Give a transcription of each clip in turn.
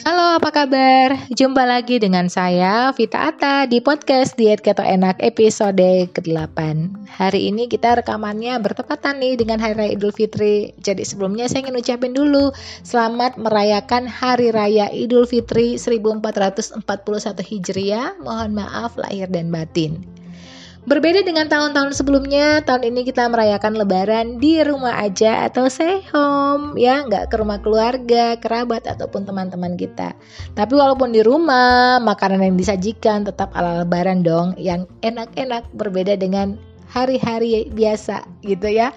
Halo, apa kabar? Jumpa lagi dengan saya, Vita Ata, di podcast Diet Keto Enak episode ke-8. Hari ini kita rekamannya bertepatan nih dengan Hari Raya Idul Fitri. Jadi sebelumnya saya ingin ucapin dulu selamat merayakan Hari Raya Idul Fitri 1441 Hijriah. Mohon maaf lahir dan batin. Berbeda dengan tahun-tahun sebelumnya, tahun ini kita merayakan lebaran di rumah aja atau stay home ya, nggak ke rumah keluarga, kerabat ataupun teman-teman kita. Tapi walaupun di rumah, makanan yang disajikan tetap ala lebaran dong, yang enak-enak berbeda dengan hari-hari biasa gitu ya.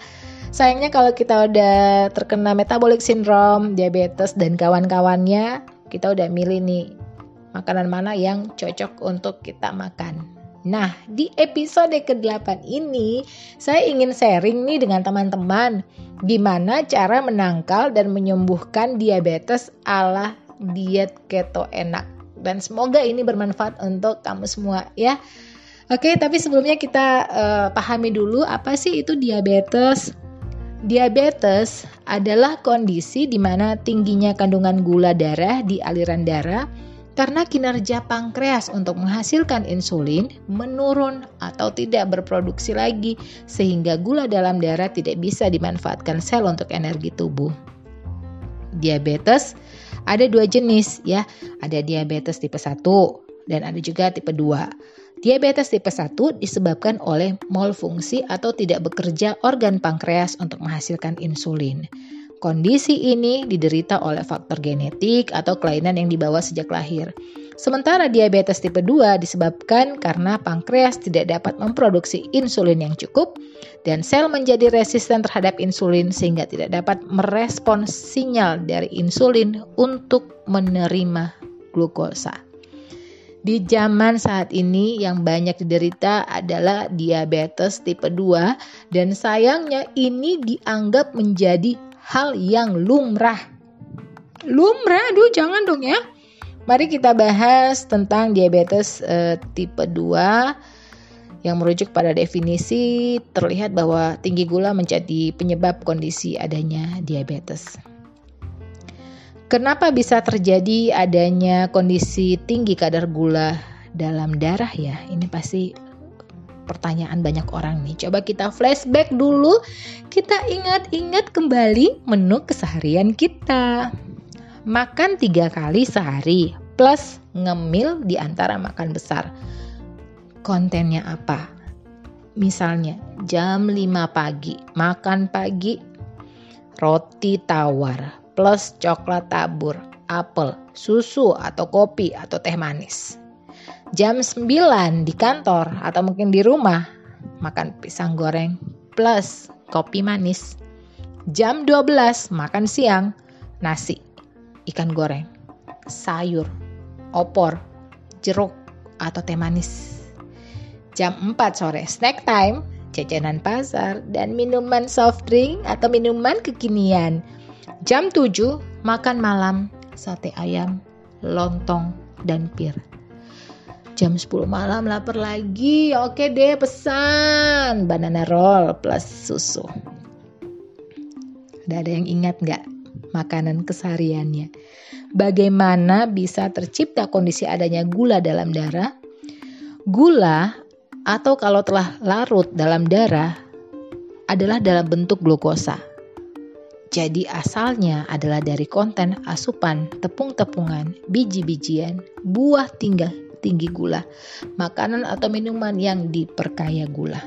Sayangnya kalau kita udah terkena metabolic syndrome, diabetes dan kawan-kawannya, kita udah milih nih makanan mana yang cocok untuk kita makan. Nah, di episode ke-8 ini saya ingin sharing nih dengan teman-teman gimana cara menangkal dan menyembuhkan diabetes ala diet keto enak. Dan semoga ini bermanfaat untuk kamu semua ya. Oke, tapi sebelumnya kita uh, pahami dulu apa sih itu diabetes. Diabetes adalah kondisi di mana tingginya kandungan gula darah di aliran darah karena kinerja pankreas untuk menghasilkan insulin menurun atau tidak berproduksi lagi sehingga gula dalam darah tidak bisa dimanfaatkan sel untuk energi tubuh. Diabetes ada dua jenis ya, ada diabetes tipe 1 dan ada juga tipe 2. Diabetes tipe 1 disebabkan oleh malfungsi atau tidak bekerja organ pankreas untuk menghasilkan insulin. Kondisi ini diderita oleh faktor genetik atau kelainan yang dibawa sejak lahir. Sementara diabetes tipe 2 disebabkan karena pankreas tidak dapat memproduksi insulin yang cukup dan sel menjadi resisten terhadap insulin sehingga tidak dapat merespons sinyal dari insulin untuk menerima glukosa. Di zaman saat ini yang banyak diderita adalah diabetes tipe 2 dan sayangnya ini dianggap menjadi hal yang lumrah. Lumrah, aduh jangan dong ya. Mari kita bahas tentang diabetes e, tipe 2 yang merujuk pada definisi terlihat bahwa tinggi gula menjadi penyebab kondisi adanya diabetes. Kenapa bisa terjadi adanya kondisi tinggi kadar gula dalam darah ya? Ini pasti pertanyaan banyak orang nih. Coba kita flashback dulu, kita ingat-ingat kembali menu keseharian kita. Makan tiga kali sehari plus ngemil di antara makan besar. Kontennya apa? Misalnya jam 5 pagi, makan pagi roti tawar plus coklat tabur, apel, susu atau kopi atau teh manis jam 9 di kantor atau mungkin di rumah makan pisang goreng plus kopi manis. Jam 12 makan siang nasi, ikan goreng, sayur, opor, jeruk atau teh manis. Jam 4 sore snack time, jajanan pasar dan minuman soft drink atau minuman kekinian. Jam 7 makan malam, sate ayam, lontong dan pir jam 10 malam lapar lagi. Oke deh pesan. Banana roll plus susu. Udah ada yang ingat nggak makanan kesehariannya? Bagaimana bisa tercipta kondisi adanya gula dalam darah? Gula atau kalau telah larut dalam darah adalah dalam bentuk glukosa. Jadi asalnya adalah dari konten asupan tepung-tepungan, biji-bijian, buah tinggal tinggi gula, makanan atau minuman yang diperkaya gula.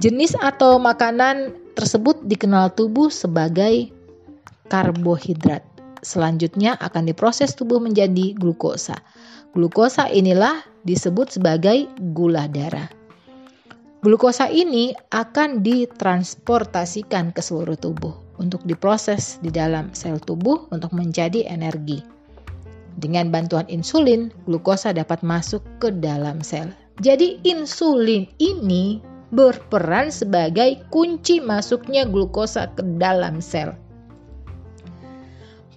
Jenis atau makanan tersebut dikenal tubuh sebagai karbohidrat. Selanjutnya akan diproses tubuh menjadi glukosa. Glukosa inilah disebut sebagai gula darah. Glukosa ini akan ditransportasikan ke seluruh tubuh untuk diproses di dalam sel tubuh untuk menjadi energi. Dengan bantuan insulin, glukosa dapat masuk ke dalam sel. Jadi insulin ini berperan sebagai kunci masuknya glukosa ke dalam sel.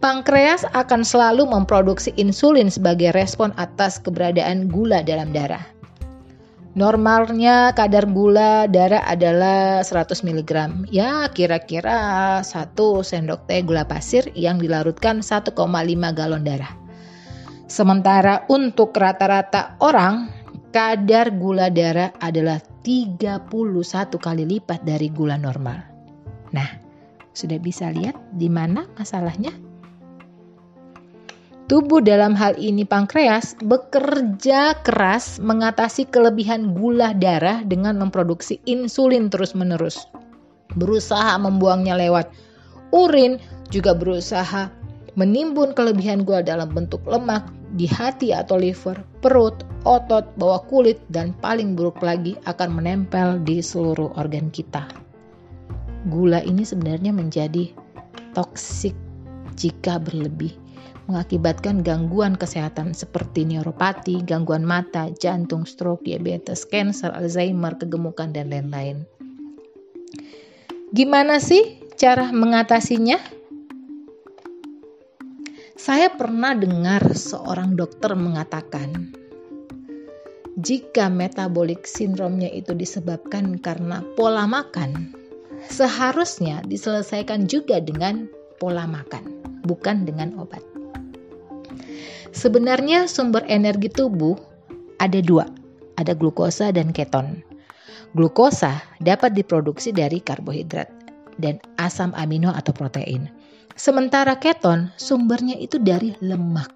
Pankreas akan selalu memproduksi insulin sebagai respon atas keberadaan gula dalam darah. Normalnya kadar gula darah adalah 100 mg. Ya, kira-kira 1 sendok teh gula pasir yang dilarutkan 1,5 galon darah. Sementara untuk rata-rata orang, kadar gula darah adalah 31 kali lipat dari gula normal. Nah, sudah bisa lihat di mana masalahnya? Tubuh dalam hal ini pankreas bekerja keras mengatasi kelebihan gula darah dengan memproduksi insulin terus-menerus. Berusaha membuangnya lewat urin, juga berusaha menimbun kelebihan gula dalam bentuk lemak di hati atau liver, perut, otot, bawah kulit, dan paling buruk lagi akan menempel di seluruh organ kita. Gula ini sebenarnya menjadi toksik jika berlebih mengakibatkan gangguan kesehatan seperti neuropati, gangguan mata, jantung, stroke, diabetes, kanker, Alzheimer, kegemukan, dan lain-lain. Gimana sih cara mengatasinya? Saya pernah dengar seorang dokter mengatakan, jika metabolic syndrome-nya itu disebabkan karena pola makan, seharusnya diselesaikan juga dengan pola makan, bukan dengan obat. Sebenarnya sumber energi tubuh ada dua, ada glukosa dan keton. Glukosa dapat diproduksi dari karbohidrat dan asam amino atau protein. Sementara keton sumbernya itu dari lemak.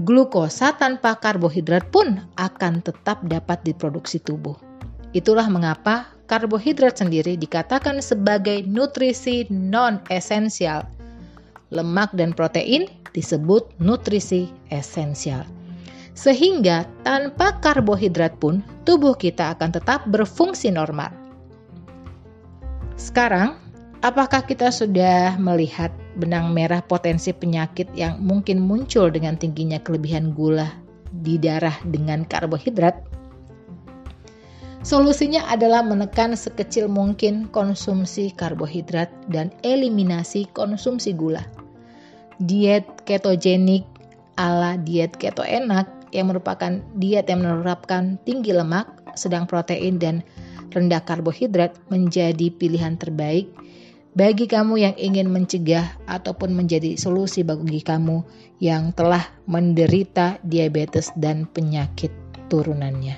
Glukosa tanpa karbohidrat pun akan tetap dapat diproduksi tubuh. Itulah mengapa karbohidrat sendiri dikatakan sebagai nutrisi non-esensial. Lemak dan protein disebut nutrisi esensial. Sehingga tanpa karbohidrat pun tubuh kita akan tetap berfungsi normal. Sekarang, apakah kita sudah melihat benang merah potensi penyakit yang mungkin muncul dengan tingginya kelebihan gula di darah dengan karbohidrat? Solusinya adalah menekan sekecil mungkin konsumsi karbohidrat dan eliminasi konsumsi gula diet ketogenik ala diet keto enak yang merupakan diet yang menerapkan tinggi lemak, sedang protein dan rendah karbohidrat menjadi pilihan terbaik bagi kamu yang ingin mencegah ataupun menjadi solusi bagi kamu yang telah menderita diabetes dan penyakit turunannya.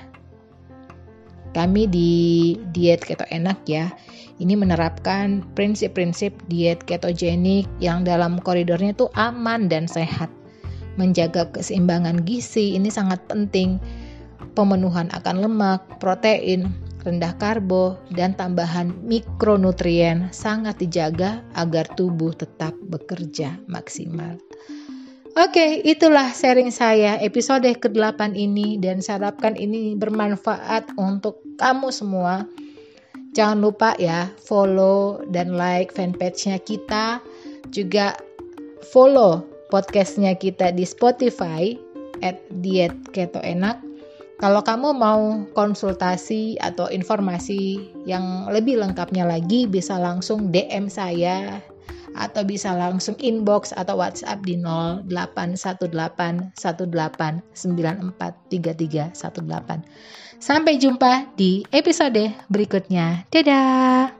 Kami di diet keto enak ya, ini menerapkan prinsip-prinsip diet ketogenik yang dalam koridornya itu aman dan sehat. Menjaga keseimbangan gizi ini sangat penting. Pemenuhan akan lemak, protein, rendah karbo, dan tambahan mikronutrien sangat dijaga agar tubuh tetap bekerja maksimal. Oke, itulah sharing saya episode ke-8 ini dan saya harapkan ini bermanfaat untuk kamu semua. Jangan lupa ya follow dan like fanpage-nya kita. Juga follow podcastnya kita di Spotify at Diet Keto Enak. Kalau kamu mau konsultasi atau informasi yang lebih lengkapnya lagi bisa langsung DM saya atau bisa langsung inbox atau WhatsApp di 081818943318. Sampai jumpa di episode berikutnya. Dadah.